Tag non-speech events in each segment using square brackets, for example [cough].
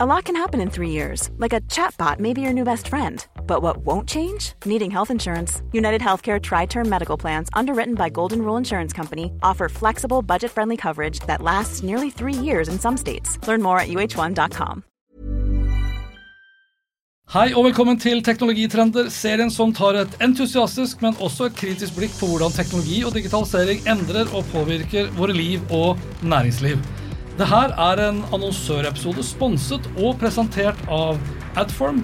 A lot can happen in three years, like a chatbot may be your new best friend. But what won't change? Needing health insurance. United Healthcare Tri Term Medical Plans, underwritten by Golden Rule Insurance Company, offer flexible, budget friendly coverage that lasts nearly three years in some states. Learn more at uh1.com. Hei og velkommen til Teknologitrender, serien som tar et entusiastisk, men også et kritisk blikk på hvordan teknologi og digitalisering endrer og påvirker våre liv og næringsliv. Det her er en annonsørepisode sponset og presentert av Adform,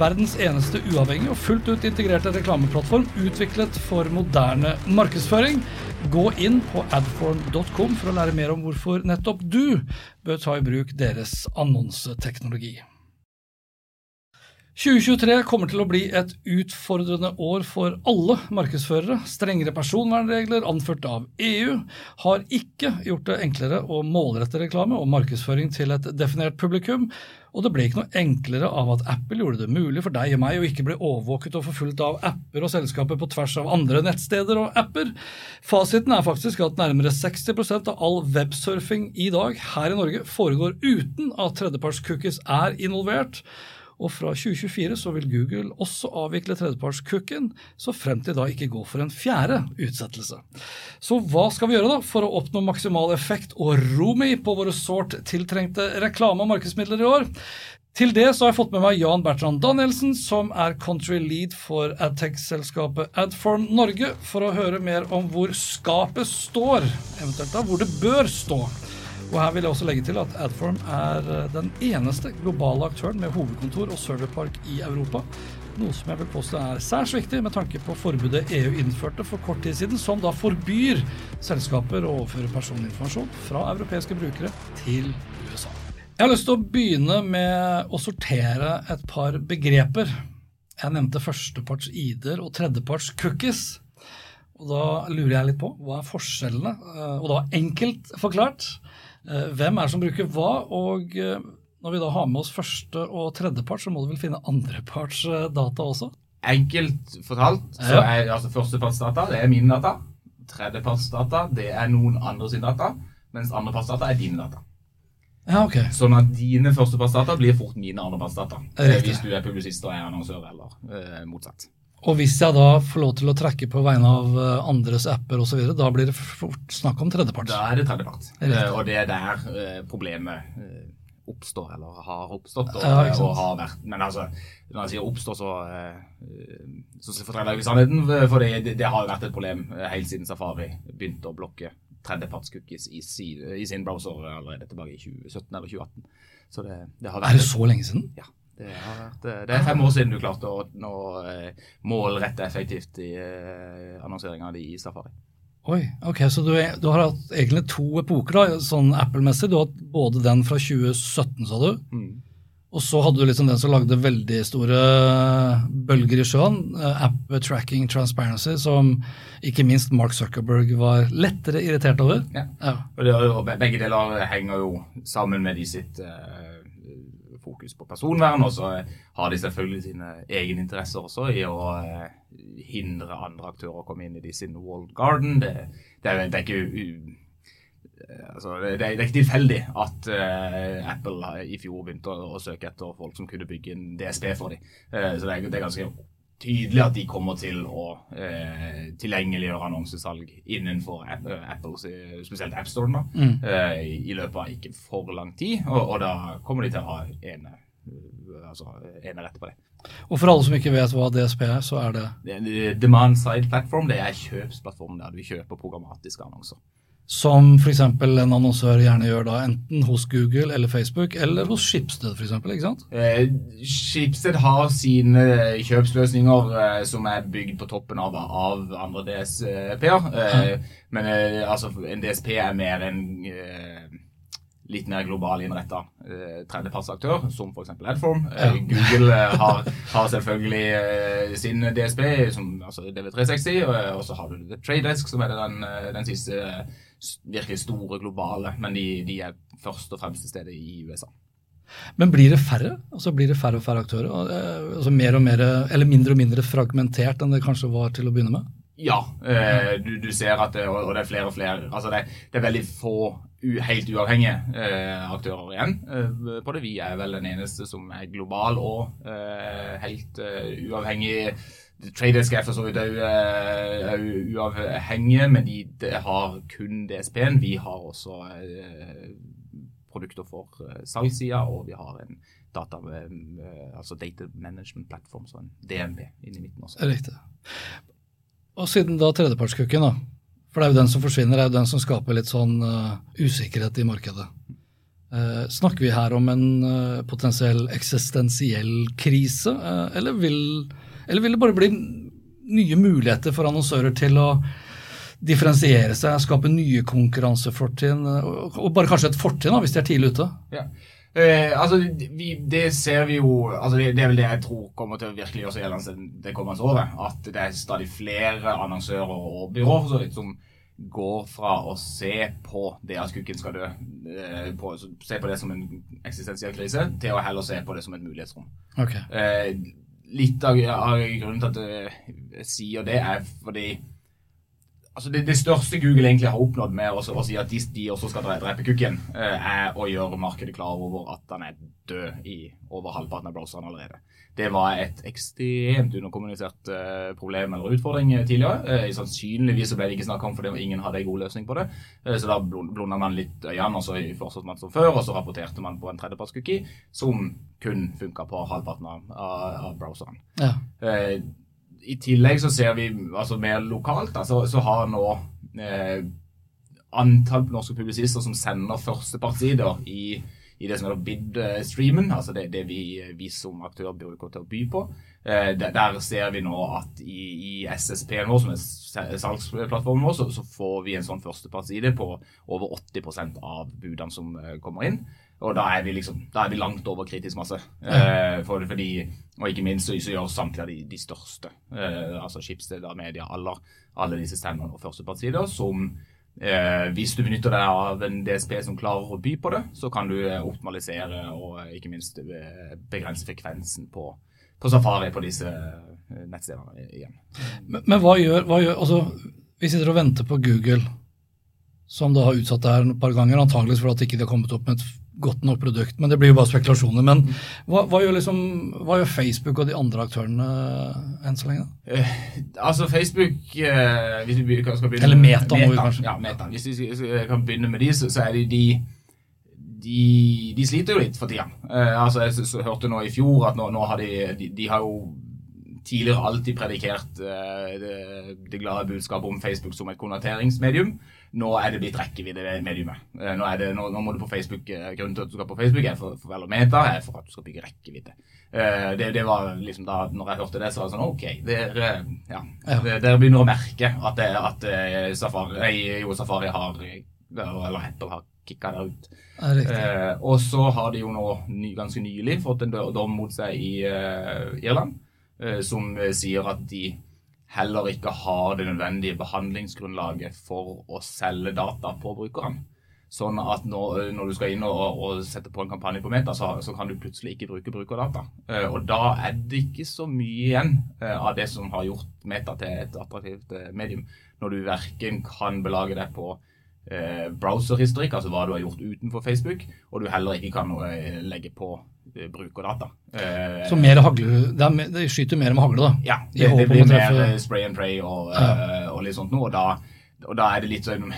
verdens eneste uavhengige og fullt ut integrerte reklameplattform utviklet for moderne markedsføring. Gå inn på adform.com for å lære mer om hvorfor nettopp du bør ta i bruk deres annonseteknologi. 2023 kommer til å bli et utfordrende år for alle markedsførere. Strengere personvernregler anført av EU har ikke gjort det enklere å målrette reklame og markedsføring til et definert publikum, og det ble ikke noe enklere av at Apple gjorde det mulig for deg og meg å ikke bli overvåket og forfulgt av apper og selskaper på tvers av andre nettsteder og apper. Fasiten er faktisk at nærmere 60% av all websurfing i dag her i Norge foregår uten at tredjeparts cookies er involvert. Og fra 2024 så vil Google også avvikle tredjepartscooken, så frem til da ikke gå for en fjerde utsettelse. Så hva skal vi gjøre da for å oppnå maksimal effekt og romi på våre sårt tiltrengte reklame- og markedsmidler i år? Til det så har jeg fått med meg Jan Bertrand Danielsen, som er country lead for adtech-selskapet Adform Norge, for å høre mer om hvor skapet står, eventuelt da hvor det bør stå. Og her vil jeg også legge til at Adform er eh, den eneste globale aktøren med hovedkontor og serverpark i Europa. Noe som jeg vil påstå er særs viktig med tanke på forbudet EU innførte for kort tid siden, som da forbyr selskaper å overføre personinformasjon fra europeiske brukere til USA. Jeg har lyst til å begynne med å sortere et par begreper. Jeg nevnte førsteparts ID-er og tredjeparts cookies. Og da lurer jeg litt på hva er forskjellene? Eh, og da enkelt forklart. Eh, hvem er det som bruker hva? Og eh, når vi da har med oss første og tredjepart, så må du vel finne andreparts data også? Enkelt fortalt så er altså førstepartsdata det er mine data. Tredjepartsdata det er noen andre sine data. Mens andrepartsdata er dine data. Ja, ok. Sånn at dine førstepartsdata blir fort mine andrepartsdata. Hvis du er publisist og er annonsør, eller eh, motsatt. Og hvis jeg da får lov til å trekke på vegne av eh, andres apper osv., da blir det fort snakk om tredjepart? Da er det tredjepart. Uh, og det er der uh, problemet oppstår, eller har oppstått. Og, ja, og har vært. Men altså, når jeg sier oppstår, så, så forteller jeg ikke sannheten. For det, det, har jo vært et problem helt siden Safari begynte å blokke tredjepartscookies i, i, sin browser allerede tilbake i 2017 eller 2018. Så det, det har vært er det så lenge siden? Ja. Det, vært, eh, det, er fem år siden du klarte å, å eh, målrette effektivt i uh, annonseringa di i Safari. Oi, ok, Så du, du, har hatt egentlig to epoker, da, sånn Apple-messig. Du har hatt både den fra 2017, sa du. Mm. Og så hadde du liksom den som lagde veldig store bølger i sjøen. App Tracking Transparency, som ikke minst Mark Zuckerberg var lettere irritert over. Ja, ja. Og, det, og Begge deler henger jo sammen med de sitt uh, fokus på personvern. Og så har de selvfølgelig sine egeninteresser også i å eh, hindre andre aktører å komme inn i de sin walled garden. Det, det, er, det, er, ikke Altså, det, er, ikke tilfeldig at uh, Apple i fjor begynte å, å, søke etter folk som kunne bygge en DSP for dem. Uh, så det er, det er ganske tydelig at de kommer til å eh, tilgjengeliggjøre annonsesalg innenfor Apples, spesielt AppStore, da, mm. eh, i løpet av ikke for lang tid. Og, og da kommer de til å ha ene, altså, ene rette på det. Og for alle som ikke vet hva DSP er, så er det Det Demand Side Platform. Det er kjøpsplattformen der du kjøper programmatiske annonser som f.eks. en annonsør gjerne gjør da, enten hos Google eller Facebook, eller hos Schibsted f.eks. ikke sant? Eh, Schibsted har sine kjøpsløsninger eh, som er bygd på toppen av, av andre DSP-er. Eh, men eh, altså, en DSP er mer en eh, litt mer global innretta eh, tredjepartsaktør, som f.eks. Adform. Eh, Google eh, [laughs] har, har, selvfølgelig eh, sin DSP, som, altså DV360, og, og så har du The Trade Desk, som er den, den siste virkelig store globale, men de, de er først og fremst til stede i USA. Men blir det færre? Altså Blir det færre og færre aktører? Eh, altså mer og mer, Eller mindre og mindre fragmentert enn det kanskje var til å begynne med? Ja, eh, du, du, ser at det, og det er flere og flere altså det, det er veldig få helt uavhengige aktører igjen på det. Vi er vel den eneste som er global og helt uavhengig. Tradesk er for så vidt òg uavhengige, men de, de, har kun DSP-en. Vi har også produkter for salgssida, og vi har en data, altså data management platform, så en DMB, inni midten også. Riktig. Og siden da tredjepartskukken, da. For det er jo den som forsvinner, det er jo den som skaper litt sånn uh, usikkerhet i markedet. Uh, snakker vi her om en uh, potensiell eksistensiell krise, eller vil, eller, vil, det bare bli nye muligheter for annonsører til å differensiere seg, skape nye konkurransefortrinn, og, bare kanskje et fortrinn hvis de er tidlig ute? Ja. Eh, altså, vi, Det ser vi jo altså det, det, er vel det jeg tror kommer til å virkelig gjøre seg gjeldende det kommende året. At det er stadig flere annonsører og byråer for så vidt som går fra å se på det at kukken skal dø, eh, på, se på det som en eksistensiell krise, til å heller se på det som et mulighetsrom. Okay. Eh, litt av, av, grunnen til at jeg sier det, er fordi Altså det, det, største Google egentlig har oppnådd med å, å si at de, de, også skal drepe kukken, eh, er å gjøre markedet klar over at han er død i over halvparten av browserne allerede. Det var et ekstremt underkommunisert uh, problem eller utfordring tidligere. Uh, sannsynligvis ble det ikke snakk om fordi ingen hadde en god løsning på det. Så da blunda man litt øynene, og så fortsatte man som før, og så rapporterte man på en tredjepartscookie som kun funka på halvparten av, av, browseren. Ja i tillegg så ser vi altså mer lokalt, da, så, så har nå eh, antall norske publisister som sender førstepartsider i, i det som heter bid-streamen, altså det, det vi, vi, som aktør bruker til å by på. Eh, der, der, ser vi nå at i, i SSP-en vår, som er salgsplattformen vår, så, så, får vi en sånn førstepartside på over 80% av budene som eh, kommer inn. Og da er vi liksom, da er vi langt over kritisk masse. Eh, for, fordi, og ikke minst så, så gjør samtlige av de, de største, eh, altså Schibsted, Media, alle, alle disse stemmene og førstepartsider, som eh, hvis du benytter deg av en DSP som klarer å by på det, så kan du eh, optimalisere og eh, ikke minst eh, begrense frekvensen på, på Safari på disse nettstedene igjen. Men, men hva, gjør, hva gjør altså, Vi sitter og venter på Google, som da har utsatt det her et par ganger, antageligvis fordi de ikke har kommet opp med et godt nok produkt. Men det blir jo bare spekulasjoner. Men hva, hva, gjør, liksom, hva gjør, Facebook og de andre aktørene uh, enn så lenge? Uh, altså Facebook uh, hvis vi skal begynne Eller Meta, må vi kanskje. Ja, Meta. Hvis vi kan begynne med de, så, så er det de de, de, sliter jo litt for tida. altså, jeg, så, hørte nå i fjor at nå, nå har de, de, de har jo tidligere alltid predikert eh, det, det, glade budskapet om Facebook som et konverteringsmedium. Nå er det blitt rekkevidde-mediumet. Nå, er det, nå, nå, må du på Facebook, uh, Grunnen til at du skal på Facebook, er for, for vel meta, er for at du skal bygge rekkevidde. Det, det, var liksom da når jeg hørte det, så var det sånn OK, dere, ja, dere begynner å merke at, det, at Safari, jo, Safari har Eller Apple har kicka det ut. Eh, og så har de jo nå ny, ganske nylig fått en dom mot seg i uh, Irland Eh, som eh, sier at de heller ikke har det nødvendige behandlingsgrunnlaget for å selge data på brukeren. Sånn at når, når du skal inn og, og, sette på en kampanje på Meta, så, så, kan du plutselig ikke bruke brukerdata. Og da er det ikke så mye igjen av det som har gjort Meta til et attraktivt medium. Når du verken kan belage deg på browserhistorikk, altså hva du har gjort utenfor Facebook, og du heller ikke kan legge på Eh, brukerdata. Så mer hagle, det, er, det skyter mer med hagle, da? Ja, det, det blir mer eh, spray and pray og, ja. uh, og litt sånt noe. Og da, og da, er det litt sånn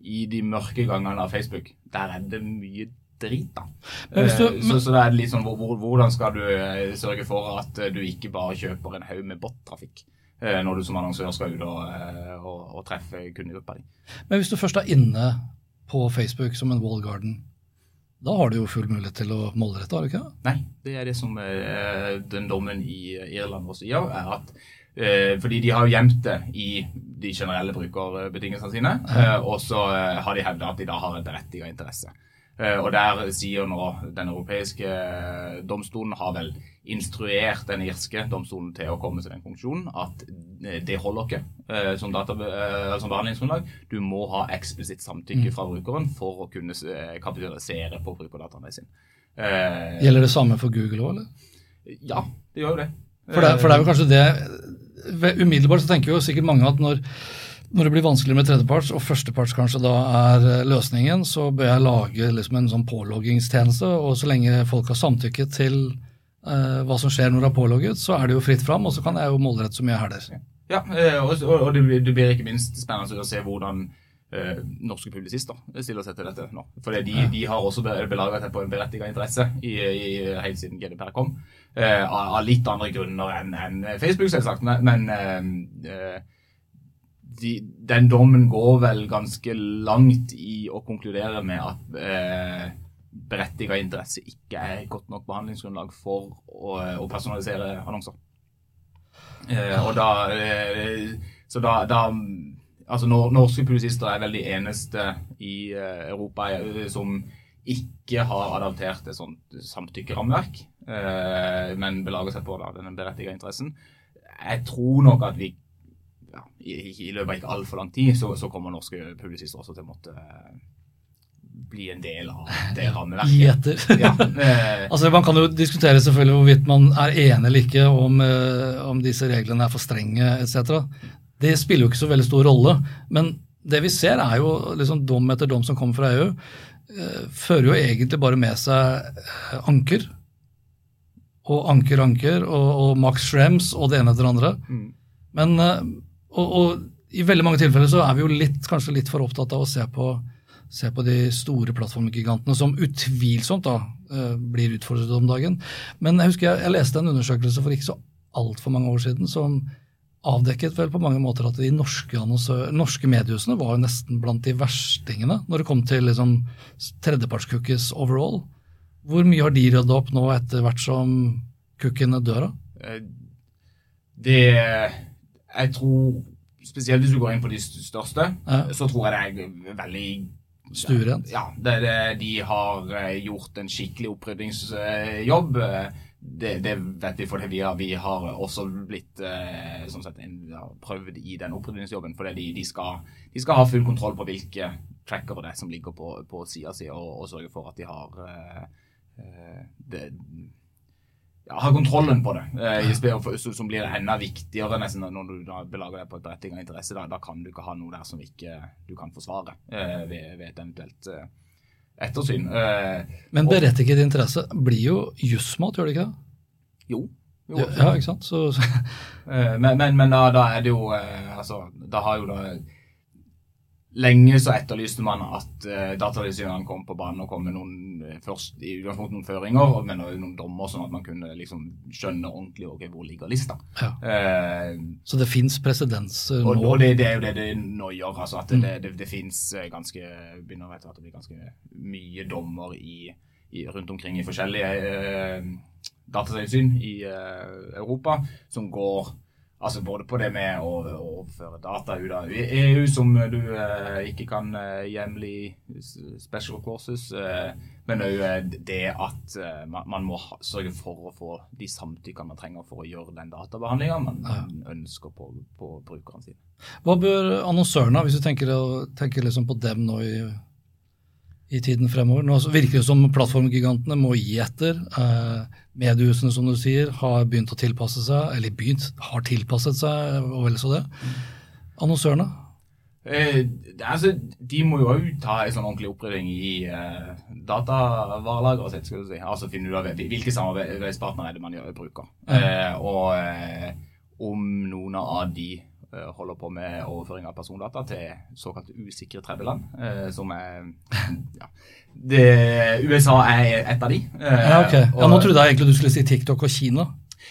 I de mørke gangene av Facebook, der er det mye drit, da. Du, så, så det er litt sånn hvordan skal du sørge for at du ikke bare kjøper en haug med bot-trafikk? Når du som annonsør skal ut og, og, og treffe kundegruppa di. Men hvis du først er inne på Facebook som en wall garden, da har du jo full mulighet til å målrette, har du ikke? Nei, det er det som er den dommen i Irland også gjør, er at eh, fordi de har jo gjemt det i de generelle brukerbetingelsene sine, eh, og så eh, har de hevda at de da har en berettiget interesse. Eh, og der sier nå den europeiske eh, domstolen har vel instruert den irske domstolen til å komme til den funksjonen at eh, det holder ikke som, data, som behandlingsgrunnlag. Du må ha eksplisitt samtykke mm. fra brukeren for å kunne kapitalisere på brukerdataene sine. Gjelder det samme for Google òg, eller? Ja, det gjør jo det. For det, for det er jo kanskje det Umiddelbart så tenker jo sikkert mange at når når det blir vanskelig med tredjeparts, og førsteparts kanskje da er eh, løsningen, så bør jeg lage liksom en sånn påloggingstjeneste. Og så lenge folk har samtykket til eh, hva som skjer når det er pålogget, så er det jo fritt fram, og så kan jeg jo målrette så mye jeg hæler. Ja, og, og det, blir ikke minst spennende å se hvordan eh, norske publisister stiller seg til dette nå. For de, ja. de, har også belaget seg på en berettiget interesse i, i, helt siden GDPR kom. Eh, av, litt andre grunner enn en Facebook, selvsagt. Men, men uh, de, den dommen går vel ganske langt i å konkludere med at eh, berettiga interesse ikke er godt nok behandlingsgrunnlag for å, å personalisere annonser. og da Så da, da altså Norske publisister er vel de eneste i uh, Europa uh, som ikke har adaptert et sånt samtykkerammeverk, men belager seg på da, den berettiga interessen. Jeg tror nok at vi i, i, løpet av ikke altfor lang tid så, så, kommer norske publisister også til å måtte bli en del av det rammeverket. ja, [laughs] altså Man kan jo diskutere selvfølgelig hvorvidt man er enig eller ikke om, om disse reglene er for strenge etc. Det spiller jo ikke så veldig stor rolle. Men det vi ser, er jo liksom dom etter dom som kommer fra EU, eh, fører jo egentlig bare med seg eh, anker. Og anker, anker, og, og Max Schrems og det ene etter det andre. Mm. Men eh, og, og, i veldig mange tilfeller så er vi jo litt, kanskje litt for opptatt av å se på, se på de store plattformgigantene som utvilsomt da blir utfordret om dagen. Men jeg husker jeg, jeg leste en undersøkelse for ikke så altfor mange år siden som avdekket vel på mange måter at de norske, norske mediehusene var jo nesten blant de verstingene når det kom til liksom, tredjepartscookies overall. Hvor mye har de rydda opp nå etter hvert som cookiene dør? av? Eh, det Jeg tror Spesielt hvis du går inn på de største, ja. så tror jeg det er veldig Sturent? Ja. Det, det, de har eh, gjort en skikkelig oppryddingsjobb det, det, vet vi fordi vi har, vi har også blitt eh, sånn sett, prøvd i den opprydningsjobben. Fordi de, de, skal, de, skal, ha full kontroll på hvilke trackere det er som ligger på, på sida si, og, og, sørge for at de har eh det, ja, ha kontrollen på det. Eh, som, som blir enda viktigere nesten når du da belager deg på et berettiget interesse. Da, da, kan du ikke ha noe der som ikke du kan forsvare eh, ved, ved, et eventuelt eh, ettersyn. Eh, Men berettiget interesse blir jo jussmat, gjør det ikke det? Jo. jo ja, ikke sant? Så, så. Eh, men, men, men da, da, er det jo eh, altså, Da har jo da Lenge så etterlyste man at uh, Datatilsynet kom på banen og kom med noen først i utgangspunktet noen føringer, men noen dommer, sånn at man kunne liksom skjønne ordentlig okay, hvor ligger lista. Ja. Uh, så det fins presedens uh, nå? Og, det, det, er jo det det nå gjør. altså at mm. Det, det, det fins ganske begynner etter at det blir ganske mye dommer i, i, rundt omkring i forskjellige datatilsyn i Europa som går Altså både på det med å overføre data ut av EU, som du eh, ikke kan eh, hjemle special courses, eh, men òg eh, det at eh, man, man, må ha, sørge for å få de samtykkene man trenger for å gjøre den databehandlinga man, man, ønsker på, på brukerne sine. Hva bør annonsørene, hvis du tenker, tenker liksom på dem nå i i tiden fremover. Nå virker det som plattformgigantene må gi etter. Eh, mediehusene, som du sier, har begynt å tilpasse seg, eller begynt, har tilpasset seg, og vel så det. Annonsørene? Eh, altså, de må jo òg ta en sånn ordentlig opprydding i eh, datavarelageret sitt. skal du si. Altså finne ut av hvilke samarbeidspartnere er det man gjør, bruker. Eh, og eh, om noen av de holder på med overføring av persondata til såkalte usikre tredjeland. Eh, som er ja, det, USA er et av de. Eh, ja, okay. ja, Nå trodde jeg egentlig du skulle si TikTok og Kina.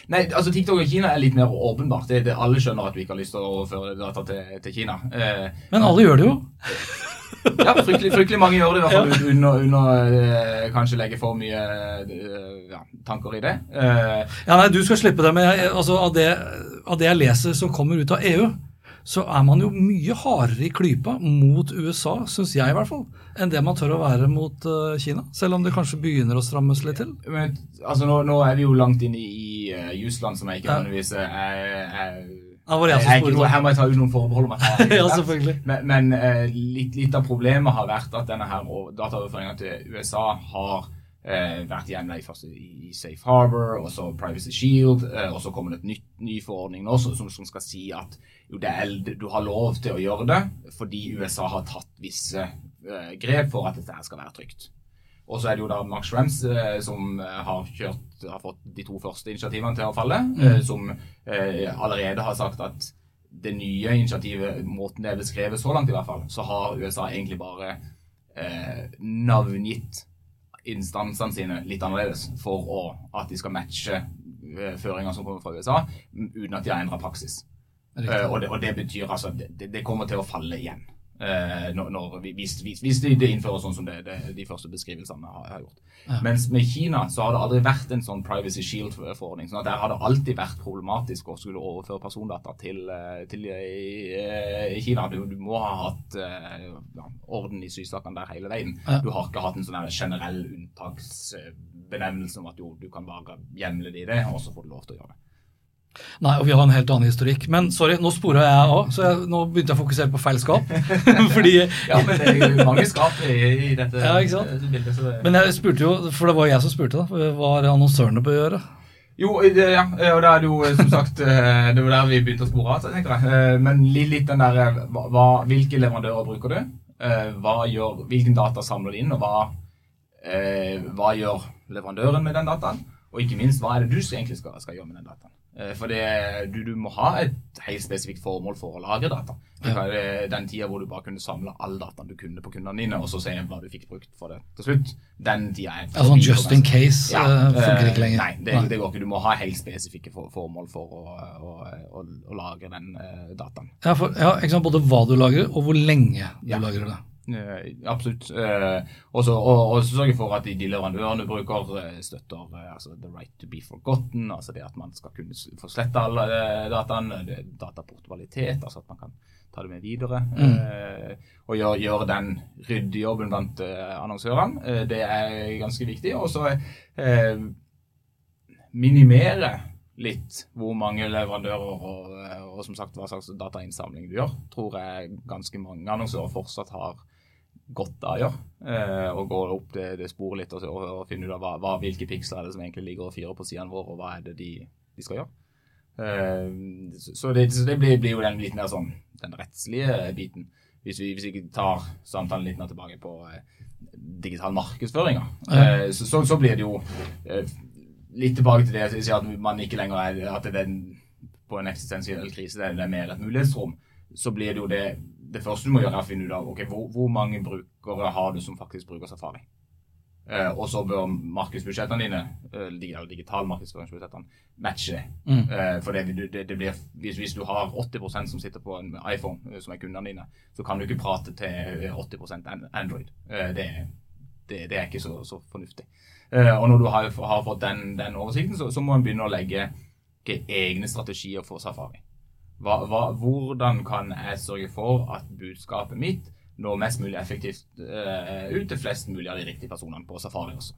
Nei, altså TikTok og Kina er litt mer åpenbart. Det, det, alle skjønner at vi ikke har lyst til å overføre data til, til Kina. Men alle gjør det jo. Ja, fryktelig, fryktelig, mange gjør det, i hvert fall ja. under, under kanskje legge for mye ja, tanker i det. ja, nei, Du skal slippe det, men jeg, altså, av det av det jeg leser som kommer ut av EU, så er man jo mye hardere i klypa mot USA, syns jeg i hvert fall, enn det man tør å være mot Kina. Selv om det kanskje begynner å strammes litt til. Men, altså, nå, nå, er vi jo langt inn i, i Jusland, som jeg ikke nødvendigvis er, er jeg, jeg, her må jeg ta ut noen forbehold om [laughs] ja, selvfølgelig. Men, men uh, litt, litt, av problemet har vært at denne her dataoverføringa til USA har eh, vært igjen i, i Safe Harbor, og så Privacy Shield, eh, og så kommer det et nytt, ny forordning nå som, som skal si at jo, er, du har lov til å gjøre det fordi USA har tatt visse eh, grep for at dette skal være trygt. Og så er det jo da Max Schrems eh, som har, kjørt, har fått de to første initiativene til å falle, mm. som allerede har sagt at det nye initiativet, måten det er beskrevet så langt i hvert fall, så har USA egentlig bare eh, navngitt instansene sine litt annerledes for å, at de skal matche eh, føringer som kommer fra USA, uten at de har endra praksis. Uh, og, det, og, det, betyr altså det, det kommer til å falle igjen. Uh, når, når, hvis, hvis, hvis de, de, innfører sånn som det, de første beskrivelsene har, har gjort. Ja. Mens med Kina så har det aldri vært en sånn privacy shield-forordning. sånn at Der har det alltid vært problematisk å skulle overføre persondata til, eh, til i, i, Kina. Du, du, må ha hatt ja, orden i sysakene der hele veien. Ja. Du har ikke hatt en sånn generell unntaksbenevnelse om at jo, du kan bare hjemle det i det, og så får du lov til å gjøre det. Nei, og vi har en helt annen historikk. Men sorry, nå spora jeg òg, så jeg, nå begynte jeg å fokusere på feil skap. [laughs] Fordi Ja, men det er jo mange skap i, i dette, ja, ikke sant? bildet. Så det... Men jeg spurte jo, for det var jeg som spurte, da. Hva har annonsørene på å gjøre? Jo, det, ja, og da er det jo som sagt eh, Det var der vi begynte å spore av, tenker jeg. Eh, men litt den der eh, hva, Hvilke leverandører bruker du? Hva gjør, hvilken data samler du inn, og hva, hva gjør leverandøren med den dataen? Og ikke minst, hva er det du egentlig skal, skal gjøre med den dataen? Eh, for det, du, du, må ha et helt spesifikt formål for å lagre data. Ja. Den tida hvor du bare kunne samle all dataen du kunne på kundene dine, og så se hva du fikk brukt for det til slutt, den tida er Altså just in case ja, uh, funker ikke lenger? Nei, det, nei. det, går ikke. Du må ha helt spesifikke for, formål for å, å, å, å lagre den dataen. Ja, for, ja, Både hva du lagrer, og hvor lenge du lagrer det. Uh, absolutt. Uh, også, og, og sørge for at de, de leverandørene bruker, uh, støtter altså the right to be forgotten, altså det at man skal kunne få slette alle dataene, Dataportvalitet, altså at man kan ta det med videre. Mm. og gjøre, gjør den ryddejobben blant annonsørene. det er ganske viktig. Og så minimere litt hvor mange leverandører og, og, som sagt hva slags datainnsamling du gjør, tror jeg ganske mange annonsører fortsatt har godt av gjøre. Eh, og gå opp det, det sporet litt og, og, og, finne ut av hva, hva, hvilke piksler er det som egentlig ligger og fyrer på sidene våre, og hva er det de, de skal gjøre. Eh, så, det, så det, blir, blir, jo den litt mer sånn den rettslige biten. Hvis vi, hvis vi tar samtalen litt mer tilbake på eh, digital markedsføring, eh, så, så, så, blir det jo eh, litt tilbake til det jeg sier at man ikke lenger er at det er på en eksistensiell krise det er mer et mulighetsrom. Så blir det jo det det første du må gjøre, er å finne ut av okay, hvor, hvor, mange brukere har du som faktisk bruker Safari. Uh, og så bør markedsbudsjettene dine, eh, eller digitale markedsføringsbudsjettene, matche det. Mm. Uh, for det, det, det blir, hvis, hvis, du har 80% som sitter på en iPhone, eh, som er kundene dine, så kan du ikke prate til 80% Android. Eh, det, det, er ikke så, så fornuftig. Eh, og når du har, har fått den, den oversikten, så, så, må en begynne å legge egne strategier for Safari. Hva, hva, hvordan kan jeg sørge for at budskapet mitt når mest mulig effektivt uh, ut til flest mulig av de riktige personene på safari også.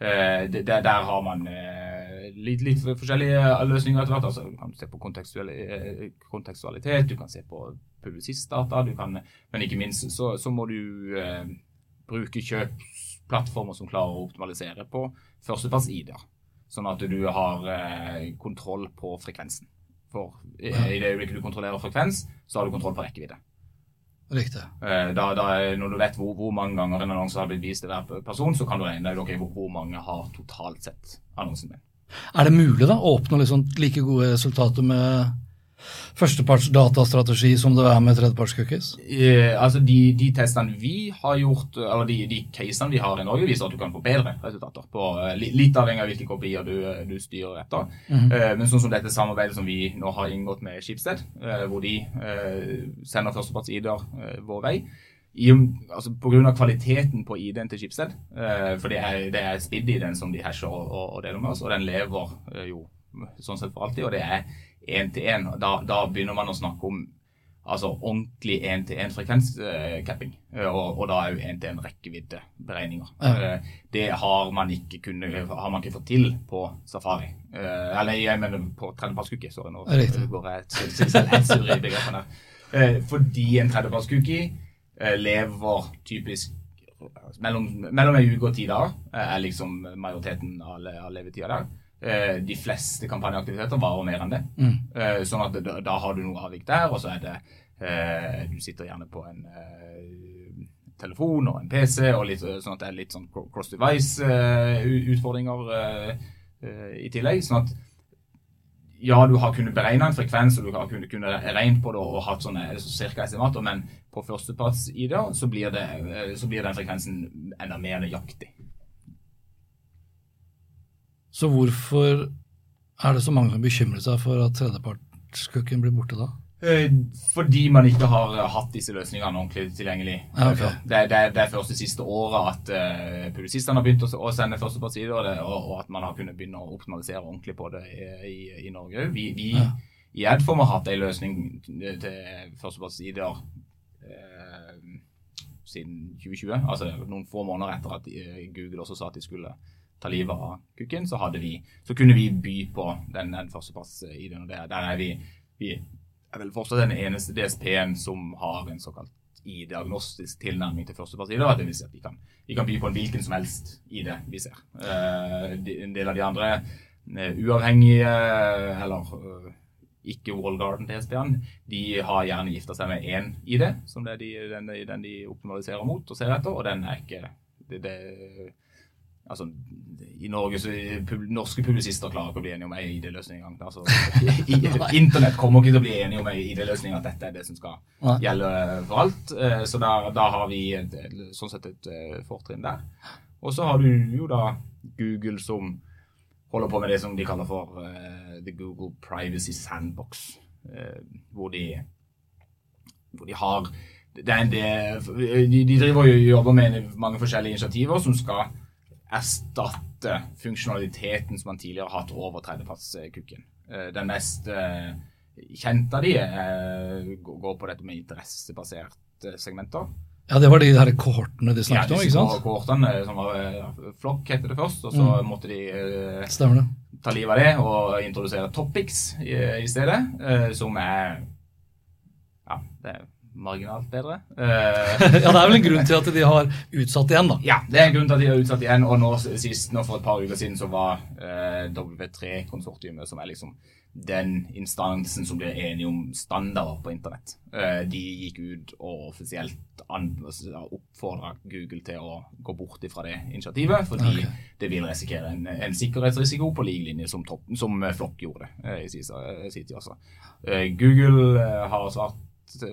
Uh, det, der, der, har man uh, litt, litt, forskjellige løsninger etter hvert. Altså, du kan se på kontekstualitet, du kan se på publisistdata, du kan, men ikke minst så, så må du bruke kjøpsplattformer som klarer å optimalisere på førsteparts-ID-er. Sånn at du har kontroll på frekvensen. For i, i det øyeblikket du kontrollerer frekvens, så har du kontroll på rekkevidde. Riktig. Eh, da, da, når du vet hvor, hvor, mange ganger en annonse har blitt vist til hver person, så kan du regne deg okay, hvor, hvor mange har totalt sett annonsen min. Er det mulig da, å oppnå liksom like gode resultater med førsteparts datastrategi som det er med tredjeparts-cookies? Eh, altså de, de, testene vi har gjort, eller de, de casene vi har i Norge, viser at du kan få bedre resultater. På, eh, litt avhengig av hvilke kopier du, du styrer etter. Mm -hmm. eh, men sånn som dette samarbeidet som vi nå har inngått med Skipsted, eh, hvor de sender førsteparts-ID-er vår vei, i, altså Pga. kvaliteten på ID-en til Schibsted, eh, for det er, det er speed-ID-en som de hasher og, og, deler med oss, og den lever jo sånn sett for alltid. og det er én-til-én. Da, da, begynner man å snakke om altså ordentlig én-til-én-frekvenscapping. Eh, og, og, da jo én-til-én-rekkeviddeberegninger. Ja. Eh, det har man, ikke kunne, har man ikke fått til på Safari. Eh, eller jeg mener på tredjepartscookie. Sorry, nå går jeg helt i begrepene. Fordi en tredjepartscookie lever typisk mellom, mellom en uke og ti dager er liksom majoriteten av levetida der. Eh, de fleste kampanjeaktiviteter varer mer enn det. Mm. Eh, sånn at da, da, har du noe avvik der, og så er det eh, Du sitter gjerne på en telefon og en PC, og litt, sånn at det er litt sånn cross device-utfordringer i tillegg. sånn at ja, du har kunnet beregne en frekvens, og du har kunnet, kunnet regne på det og hatt sånne cirka estimater, men på førsteparts-ID så, blir det, så blir den frekvensen enda mer nøyaktig. Så hvorfor er det så mange som bekymrer seg for at tredjepartskukken blir borte da? Eh, fordi man ikke har hatt disse løsningene ordentlig tilgjengelig. Ja, okay. det, det, det, er først det siste året at publisistene har begynt å, sende førstepartsider, og, og, og, at man har kunnet begynne å optimalisere ordentlig på det i, i, Norge Norge. Vi, vi ja. i Edform har hatt en løsning til førstepartsider uh, siden 2020, altså noen få måneder etter at Google også sa at de skulle ta livet av kukken, så, vi, så kunne vi by på den, den førstepass-ID-en. Der, der er vi, vi er vel fortsatt den eneste DSP-en som har en såkalt i-diagnostisk tilnærming til første pass-ID. Det vil si at vi kan, vi kan by på en hvilken som helst ID vi ser. Uh, en del av de andre uh, uavhengige eller ikke Wall Garden DSP-ene, de har gjerne gifta seg med én ID, som det er de, den, den, de optimaliserer mot og ser etter, og den er ikke det, det Altså, I Norge så norske publisister klarer ikke å bli enige om ei ID-løsning engang. Altså, [laughs] Internett kommer ikke til å bli enige om ei ID-løsning, at dette er det som skal gjelde for alt. Eh, så da, da har vi et, sånn sett et eh, fortrinn der. Og så har du jo da Google som holder på med det som de kaller for uh, The Google Privacy Sandbox. Uh, hvor, de, hvor de har det er en del, de, de driver og jobber med mange forskjellige initiativer som skal erstatte funksjonaliteten som man tidligere har hatt over tredjepartskukken. Eh, den mest eh, kjente av de eh, går på dette med interessebaserte segmenter. Ja, det var de her kohortene de snakket om, ikke sant? Ja, kohortene som var Flokk het det først, og så mm. måtte de det. ta livet av det og introdusere Topics i, i stedet, som er Ja, det er marginalt bedre. [laughs] ja, Det er vel en grunn til at de har utsatt igjen, da. Ja, det er en grunn til at de har utsatt igjen. Og nå sist, nå for et par uker siden så var eh, W3-konsortiumet, som er liksom den instansen som blir enige om standarder på internett, eh, de gikk ut og offisielt oppfordra Google til å gå bort ifra det initiativet, fordi okay. det vil risikere en, en, sikkerhetsrisiko på lik linje som, toppen, som Flokk gjorde eh, i sin tid. også. Eh, Google eh, har svart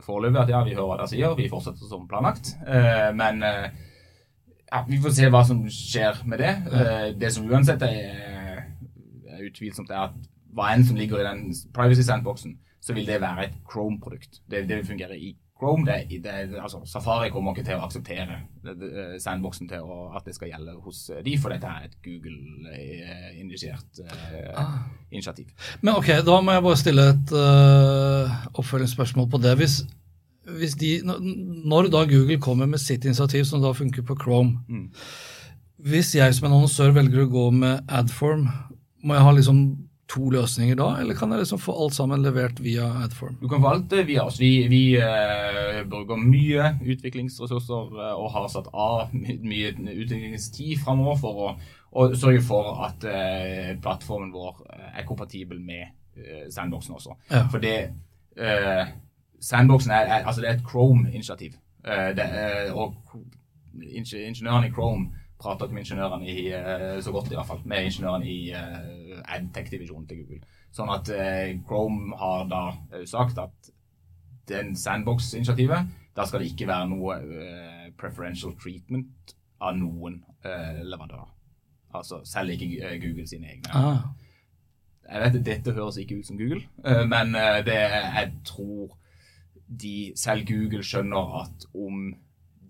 foreløpig at ja, vi hører hva dere sier, vi fortsetter som planlagt. Eh, men eh, ja, vi får se hva som skjer med det. Eh, det som uansett er, er utvilsomt, er at hva enn som ligger i den privacy sandboxen, så vil det være et Chrome-produkt. Det, det vil fungere i Chrome, det, det, altså Safari kommer ikke til å akseptere sandboxen til å, at det skal gjelde hos de, for dette er et Google-initiert uh, ah. initiativ. Men ok, Da må jeg bare stille et uh, oppfølgingsspørsmål på det. Hvis, hvis de, når da Google kommer med sitt initiativ, som da funker på Chrome mm. Hvis jeg som en annonsør velger å gå med Adform, må jeg ha liksom to løsninger da, eller kan jeg liksom få alt sammen levert via Adform? Du kan få alt via oss. Vi, vi uh, bruker mye utviklingsressurser uh, og har satt av mye utviklingstid framover for å, å, sørge for at uh, plattformen vår er kompatibel med sandboxen også. Ja. For det Sandboxen er, er, altså det er et Chrome-initiativ. og ingeniørene i Chrome prater ikke med ingeniørene i, så godt i hvert fall, med ingeniørene i adtech-divisjonen til Google. Sånn at eh, Chrome har da eh, sagt at den sandbox-initiativet, da skal det ikke være noe uh, preferential treatment av noen leverandører. Altså selv ikke Google sine egne. Ah. Jeg vet at Dette høres ikke ut som Google, men det jeg tror de, selv Google skjønner at om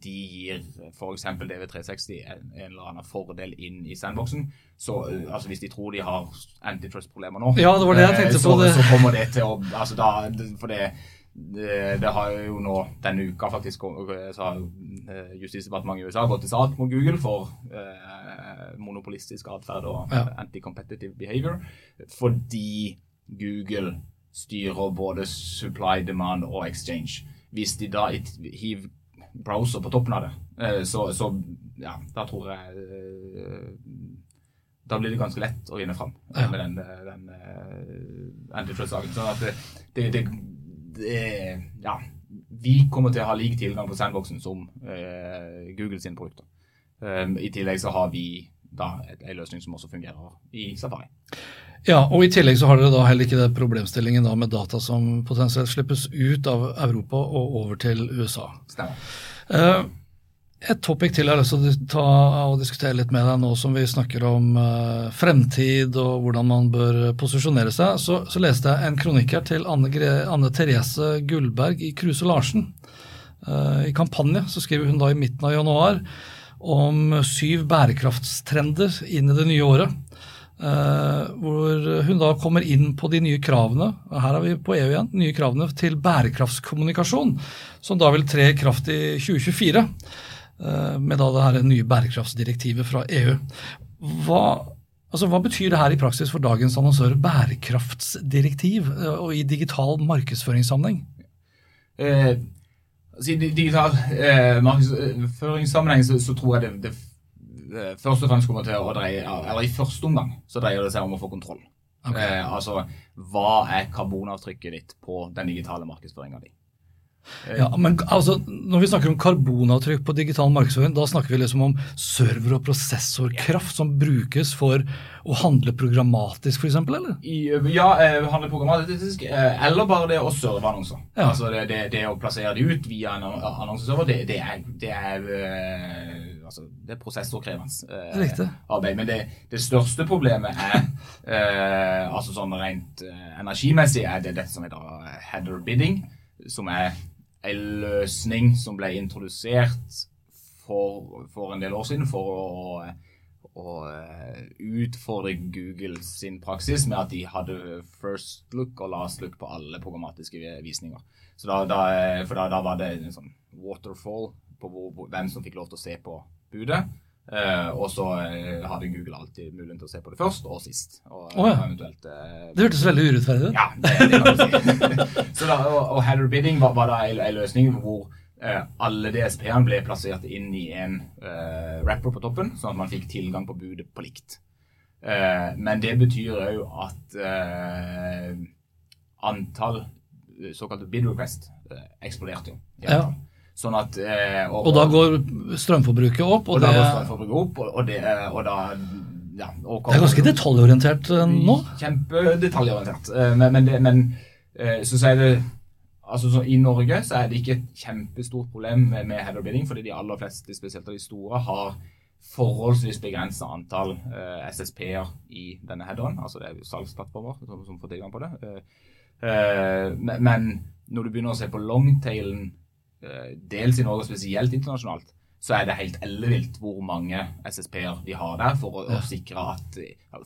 de gir f.eks. DV360 en, en, eller annen fordel inn i sandboxen. Så uh, altså Hvis de tror de har antitrust-problemer nå, ja, det var det tenkte så, så kommer det til å altså da, For det, det, har jo nå denne uka faktisk så har Justisdepartementet i USA gått til sak mot Google for eh, monopolistisk atferd og ja. anti-competitive behavior. Fordi Google styrer både supply, demand og exchange. Hvis de da hiver browser på toppen av det. Eh, så, så ja, da tror jeg eh, Da blir det ganske lett å vinne fram Ja. med den, den uh, antitrust-saken. Sånn at det, det, det, det Ja. Vi kommer til å ha lik tilgang på sandboxen som eh, Google sine produkter. Um, I tillegg så har vi da en løsning som også fungerer i Safari. Ja, og I tillegg så har dere da heller ikke det problemstillingen da med data som potensielt slippes ut av Europa og over til USA. Stemmer. Eh, et topic til jeg har lyst til å diskutere litt med deg nå som vi snakker om eh, fremtid og hvordan man bør posisjonere seg. Så, så leste jeg en kronikk her til Anne, Anne Therese Gullberg i Kruse Larsen. Eh, I Kampanje så skriver hun da i midten av januar om syv bærekraftstrender inn i det nye året. Eh, hvor hun da kommer inn på de nye kravene og her er vi på EU igjen, nye kravene til bærekraftskommunikasjon, som da vil tre i kraft i 2024 Uh, med da det her nye bærekraftsdirektivet fra EU. Hva, altså, hva betyr det her i praksis for dagens annonsører? Bærekraftsdirektiv uh, og i digital markedsføringssammenheng? Eh, altså, I digital eh, markedsføringssammenheng så, så tror jeg det, det eh, først og fremst kommer til å dreie Eller i første omgang så dreier det seg om å få kontroll. Okay. Eh, altså, hva er karbonavtrykket ditt på den digitale markedsføringa di? Ja, men altså, Når vi snakker om karbonavtrykk på digital markedsføring, da snakker vi liksom om server- og prosessorkraft som brukes for å handle programmatisk, f.eks., eller? I, ja, eh, handle programmatisk, eh, eller bare det å serve annonser. Ja. Altså det, det, det å plassere det ut via en an- annonseserver, det, det er, det er, eh, altså, det er prosessorkrevende eh, arbeid. Men det, det største problemet er eh, altså sånn rent energimessig er det dette som heter header bidding, som er en løsning som ble introdusert for, for en del år siden for å å eh, utfordre Google sin praksis med at de hadde first look og last look på alle programmatiske visninger. Så da, da, for da, da var det en sånn waterfall på hvor, hvem som fikk lov til å se på budet. Eh, og så eh, hadde Google alltid muligheten til å se på det først og sist. Og, oh, ja. eventuelt eh, Det hørtes veldig urettferdig ut. ja, det, det kan [laughs] si. så da, og, og header bidding var, var da en, en løsning hvor uh, alle DSP-ene ble plassert inn i en wrapper rapper på toppen, sånn at man fikk tilgang på budet på likt. Men det betyr òg at antall såkalte bid request eksploderte jo. Ja. Sånn at eh, Og da går strømforbruket opp, og, og da går strømforbruket opp, og, og, det, og da ja, og det er ganske detaljorientert eh, nå. Kjempedetaljorientert. Eh, Men, men, det, men eh, så sier det Altså så I Norge så er det ikke et kjempestort problem med, med header bidding, fordi de aller fleste, spesielt de store, har forholdsvis begrensa antall eh, SSP-er i denne headeren. Altså det er jo salgsplattformer som, som får tilgang på det. Eh, men, men når du begynner å se på longtailen, dels i Norge spesielt internasjonalt, så er det helt ellevilt hvor mange SSP-er de har der for å, å sikre at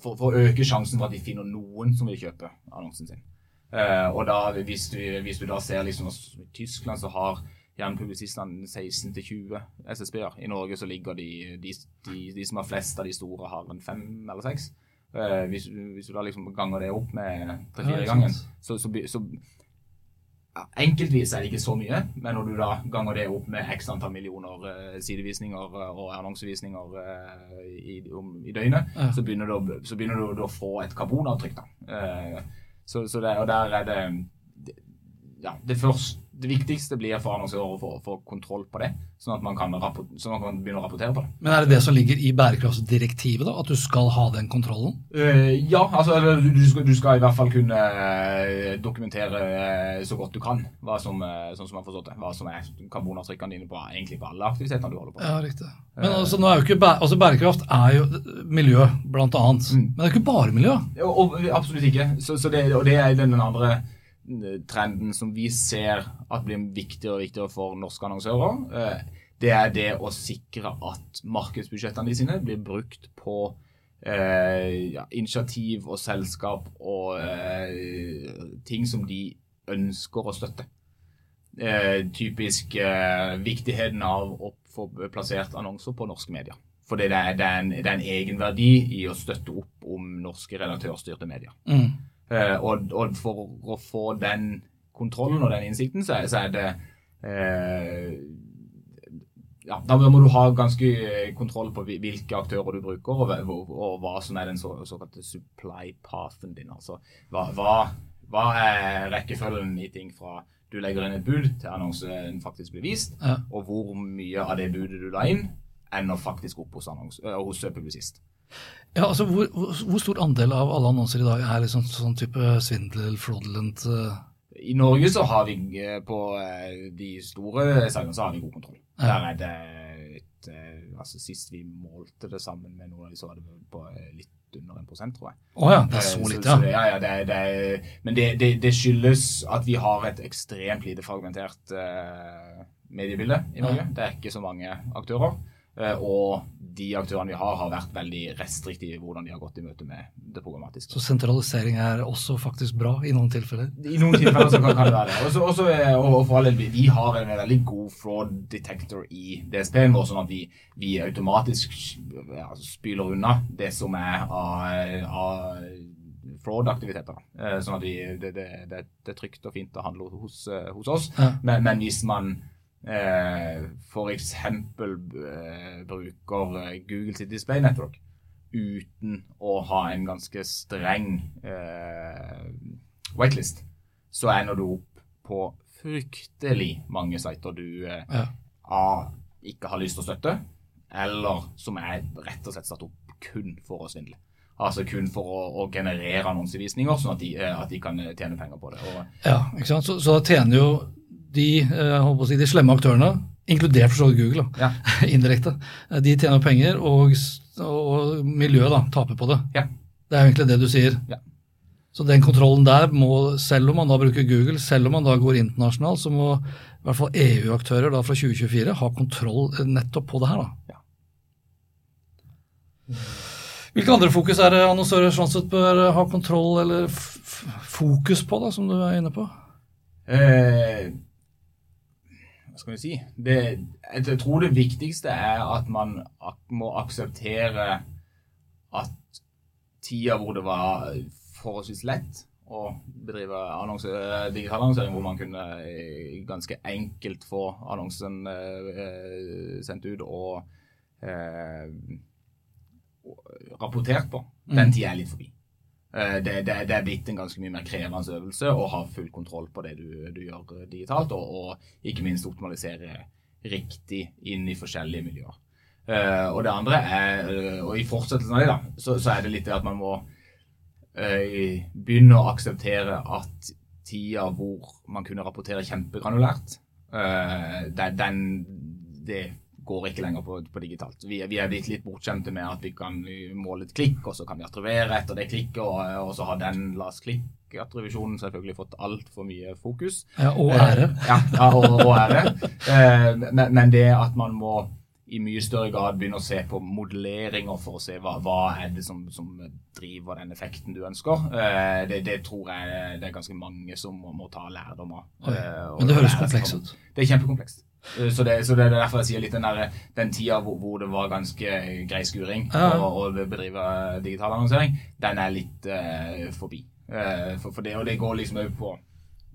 for, for å øke sjansen for at de finner noen som vil kjøpe annonsen sin. Uh, og da, hvis du, hvis du da ser liksom at i Tyskland så har gjerne publisistene 16-20 SSB-er. I Norge så ligger de, de, de, de som har flest av de store, har en fem eller seks. Uh, hvis, hvis du da liksom ganger det opp med Ja, tre-fire ikke gangen, så, så, så ja, Enkeltvis er det ikke så mye, men når du da ganger det opp med x antall millioner eh, sidevisninger eh, og annonsevisninger eh, i, om, i døgnet, Ja. så begynner du, så begynner du, å få et karbonavtrykk. da. Eh, så, så det, og der er det, det ja, det, først, det viktigste blir for annonsører å få, få kontroll på det, sånn at man kan, sånn at man kan begynne å rapportere på det. Men er det det som ligger i bærekraftsdirektivet, da? At du skal ha den kontrollen? Uh, ja, altså du, du, skal, du skal i hvert fall kunne eh, dokumentere eh, så godt du kan, hva som, sånn som jeg har forstått det, hva som er karbonavtrykkene dine på, egentlig på alle aktivitetene du holder på med. Ja, riktig. Men altså, nå er jo ikke bæ altså, bærekraft er jo miljø, blant annet. Mm. Men det er ikke bare miljø. Og, og, absolutt ikke. Så, så det, og det er den andre trenden som vi ser at blir viktigere og viktigere for norske annonsører. Eh, Det er det å sikre at markedsbudsjettene de sine blir brukt på eh, ja, initiativ og selskap og eh, ting som de ønsker å støtte. Eh, typisk eh, viktigheten av å få plassert annonser på norske medier. For det er, det, det er en egenverdi i å støtte opp om norske redaktørstyrte medier. Mm. Eh, og, og for å få den kontrollen og den innsikten, så så er det eh, ja, da må du ha ganske kontroll på hvilke aktører du bruker, og, og, og hva som er den så, såkalte supply pathen din. Altså, hva, hva, hva, er rekkefølgen i ting fra du legger inn et bud til annonsen faktisk blir vist, ja. og hvor mye av det budet du la inn, ender faktisk opp hos, annons, hos publisist. Ja, altså hvor, hvor, stor andel av alle annonser i dag er liksom sånn type svindel, fraudulent uh i Norge så har vi eh, på eh, de store sangene så har vi god kontroll. Ja. Der er det et, altså Sist vi målte det sammen med noen av de, så var det på litt under en prosent, tror jeg. Å oh ja, det er så lite, ja. Så, ja, ja det, det, men det, det, det, skyldes at vi har et ekstremt lite fragmentert uh, mediebilde i Norge. Ja. Det er ikke så mange aktører. Uh, og de aktørene vi har, har vært veldig restriktive i hvordan de har gått i møte med det programmatiske. Så sentralisering er også faktisk bra i noen tilfeller? I noen tilfeller så kan, det være det. Også, også, eh, og for alle, vi har en veldig god fraud detector i DSP-en vår, sånn at vi, vi automatisk ja, spyler unna det som er av, av fraud-aktiviteter. Eh, sånn at vi, det, det, det, er trygt og fint å handle hos, hos oss. Men, men hvis man eh, f.eks. Eh, bruker eh, Google sitt Display Network uten å ha en ganske streng eh, whitelist, så ender du opp på fryktelig mange sider du eh, ja. A, ikke har lyst til å støtte, eller som er rett og slett satt opp kun for å svindle. Altså kun for å, å generere annonsevisninger, sånn at de, eh, at de, kan tjene penger på det. Og, ja, ikke sant? Så, så tjener jo de, eh, si, de slemme aktørene, inkludert for så vidt Google, ja. [laughs] indirekte, eh, de tjener penger, og, og miljøet da, taper på det. Ja. Det er jo egentlig det du sier. Ja. Så den kontrollen der må, selv om man da bruker Google, selv om man da går internasjonalt, så må i hvert fall EU-aktører da fra 2024 ha kontroll nettopp på det her. da. Ja. Hvilke andre fokus er det annonsører sånn sett bør ha kontroll eller fokus på, da, som du er inne på? Eh, skal vi si det, Jeg tror det viktigste er at man må akseptere at tida hvor det var forholdsvis lett å bedrive annonse, digital annonsering, hvor man kunne eh, ganske enkelt få annonsen eh, sendt ut og eh, rapportert på, den mm. tida er litt forbi. Eh, det, det, det, er blitt en ganske mye mer krevende øvelse å ha full kontroll på det du, du gjør eh, digitalt, og, og, ikke minst optimalisere riktig inn i forskjellige miljøer. Uh, og det andre er, og i fortsettelsen av det, da, så, så, er det litt det at man må begynne å akseptere at tida hvor man kunne rapportere kjempegranulært, den, det går ikke lenger på, på digitalt. Vi, vi, er blitt litt bortskjemte med at vi kan måle et klikk, og så kan vi attrivere etter det klikket, og, og så har den last klikk-attrivisjonen selvfølgelig fått altfor mye fokus. Ja, Og ære. Eh, ja, ja, og, og ære. Eh, men, men, det at man må i mye større grad begynne å se på modelleringer for å se hva, hva er det som, som, driver den effekten du ønsker. Eh, det, det, tror jeg det er ganske mange som må, ta lærdom av. Men det høres komplekst ut. Det er kjempekomplekst. Eh, så det, så det, er derfor jeg sier litt den, der, den tida hvor, hvor, det var ganske grei skuring ja. å, bedrive digital annonsering, den er litt uh, forbi. Uh, for, for, det, og det går liksom òg på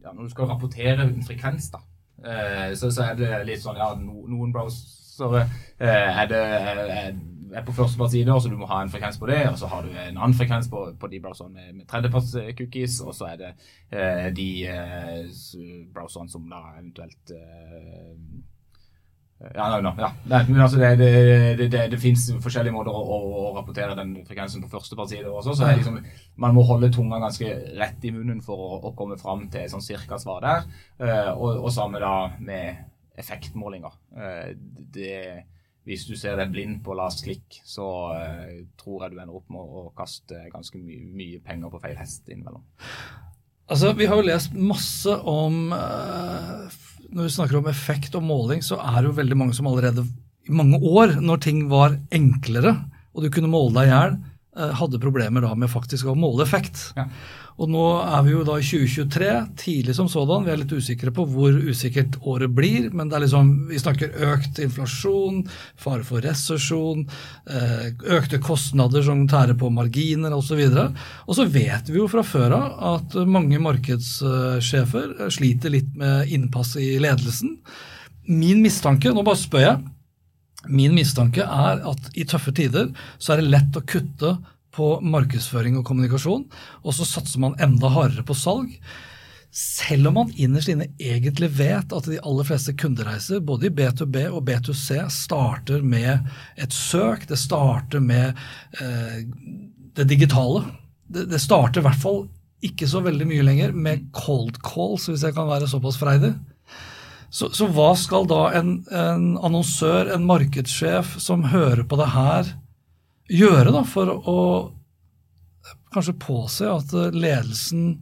ja, Når du skal rapportere en frekvens, da, uh, så, så, er det litt sånn ja, no, noen browsere er det er, er på førstepartsside, så du må ha en frekvens på det. Og så har du en annen frekvens på, på de browserne med, med tredjeparts-cookies. Og så er det eh, de eh, browserne som da eventuelt eh, ja, no, no, ja. Nei, men altså det, det, det, det, fins forskjellige måter å, å, å, rapportere den frekvensen på førstepartside også. Så liksom, man må holde tunga ganske rett i munnen for å, å komme fram til sånn cirka svar der. Uh, og, og samme da med effektmålinger. Uh, det hvis du ser deg blind på last click, så uh, tror jeg du ender opp med å, kaste ganske my mye penger på feil hest innimellom. Altså, Vi har jo lest masse om uh, Når vi snakker om effekt og måling, så er det jo veldig mange som allerede i mange år, når ting var enklere og du kunne måle deg i hjel, hadde problemer da med faktisk å måle effekt. Ja. Og nå er vi jo da i 2023, tidlig som sådan. Vi er litt usikre på hvor usikkert året blir, men det er liksom, vi snakker økt inflasjon, fare for resesjon, eh, økte kostnader som tærer på marginer osv. Og så vet vi jo fra før av at mange markedssjefer sliter litt med innpass i ledelsen. Min mistanke, nå bare spør jeg, Min mistanke er at i tøffe tider så er det lett å kutte på markedsføring og kommunikasjon, og så satser man enda hardere på salg. Selv om man innerst inne egentlig vet at de aller fleste kundereiser, både i B2B og B2C, starter med et søk, det starter med eh, det digitale. Det, det starter i hvert fall ikke så veldig mye lenger med cold calls, hvis jeg kan være såpass freidig. Så, så, hva skal da en, en, annonsør, en markedssjef som hører på det her, gjøre da for å kanskje påse at ledelsen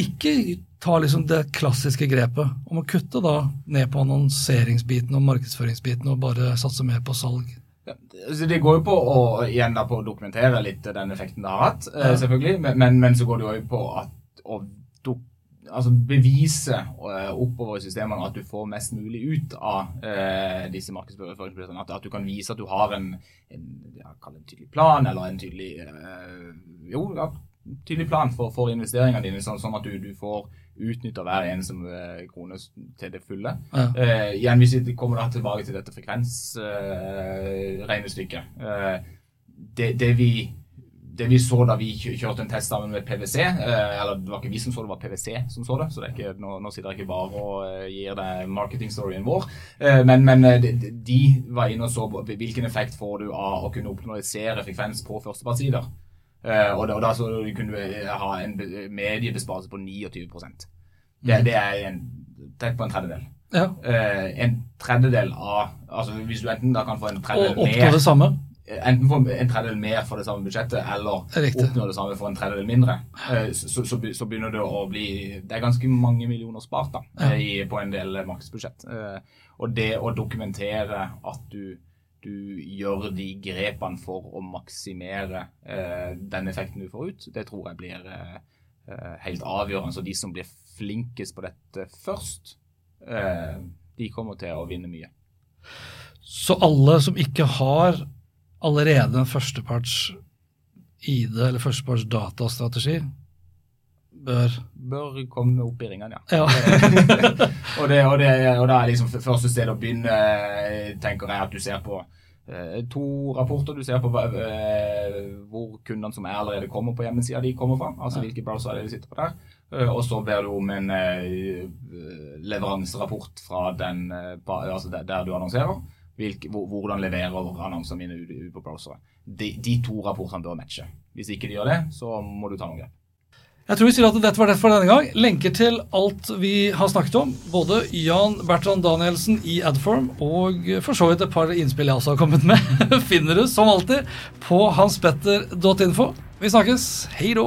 ikke tar liksom det klassiske grepet om å kutte da ned på annonseringsbiten og markedsføringsbiten og bare satse mer på salg? Ja, det går jo på å, igjen da, på å dokumentere litt den effekten det har hatt, ja. selvfølgelig. Men, men, så går det jo på at, å altså bevise uh, oppover i systemene at du får mest mulig ut av eh, disse markedsføringsprosessene. At, at, du kan vise at du har en, en, ja, en tydelig plan eller en tydelig, eh, jo, ja, tydelig plan for, for, investeringene dine, sånn, sånn at du, du får utnytta hver eneste krone til det fulle. Ja. igjen, Hvis vi kommer da tilbake til dette frekvensregnestykket. det, det vi det vi så da vi kjørte en test sammen med PwC eh, Eller det var ikke vi som så det, det var PwC som så det. Så det ikke, nå, nå, sitter jeg ikke bare og eh, gir deg marketing-storyen vår. Eh, men, men de, var inne og så hvilken effekt får du av å kunne optimalisere frekvens på førstepartssider. Og, og da så du kunne ha en mediebesparelse på 29 det, det er en, tett på en tredjedel. Ja. En tredjedel av altså Hvis du enten da kan få en tredjedel mer Og oppnå det samme? Enten få en tredjedel mer for det samme budsjettet, eller oppnå det samme for en tredjedel mindre, eh, så, så, så, begynner det å bli Det er ganske mange millioner spart da, ja. i, på en del markedsbudsjett. Eh, og det å dokumentere at du, du gjør de grepene for å maksimere eh, den effekten du får ut, det tror jeg blir helt avgjørende. Så de som blir flinkest på dette først, de kommer til å vinne mye. Så alle som ikke har allerede en førsteparts ID eller førsteparts datastrategi bør Bør komme opp i ringene, ja. ja. og, [laughs] det, og, det, og det er liksom første sted å begynne, tenker jeg, at du ser på eh, to rapporter. Du ser på eh, hvor kundene som er allerede kommer på hjemmesida de kommer fra. Altså hvilke browsere de sitter på der. Eh, og så ber du om en eh, leveranserapport fra den, eh, altså der du annonserer hvilke, hvordan leverer annonsene mine ut, ut på browsere. De, de, to rapportene bør matche. Hvis ikke de gjør det, så må du ta noen grep. Jeg tror vi sier at dette var det for denne gang. Lenker til alt vi har snakket om, både Jan Bertrand Danielsen i Adform og for så vidt et par innspill jeg også har kommet med, [laughs] finner du som alltid på hanspetter.info. Vi snakkes. Hei då.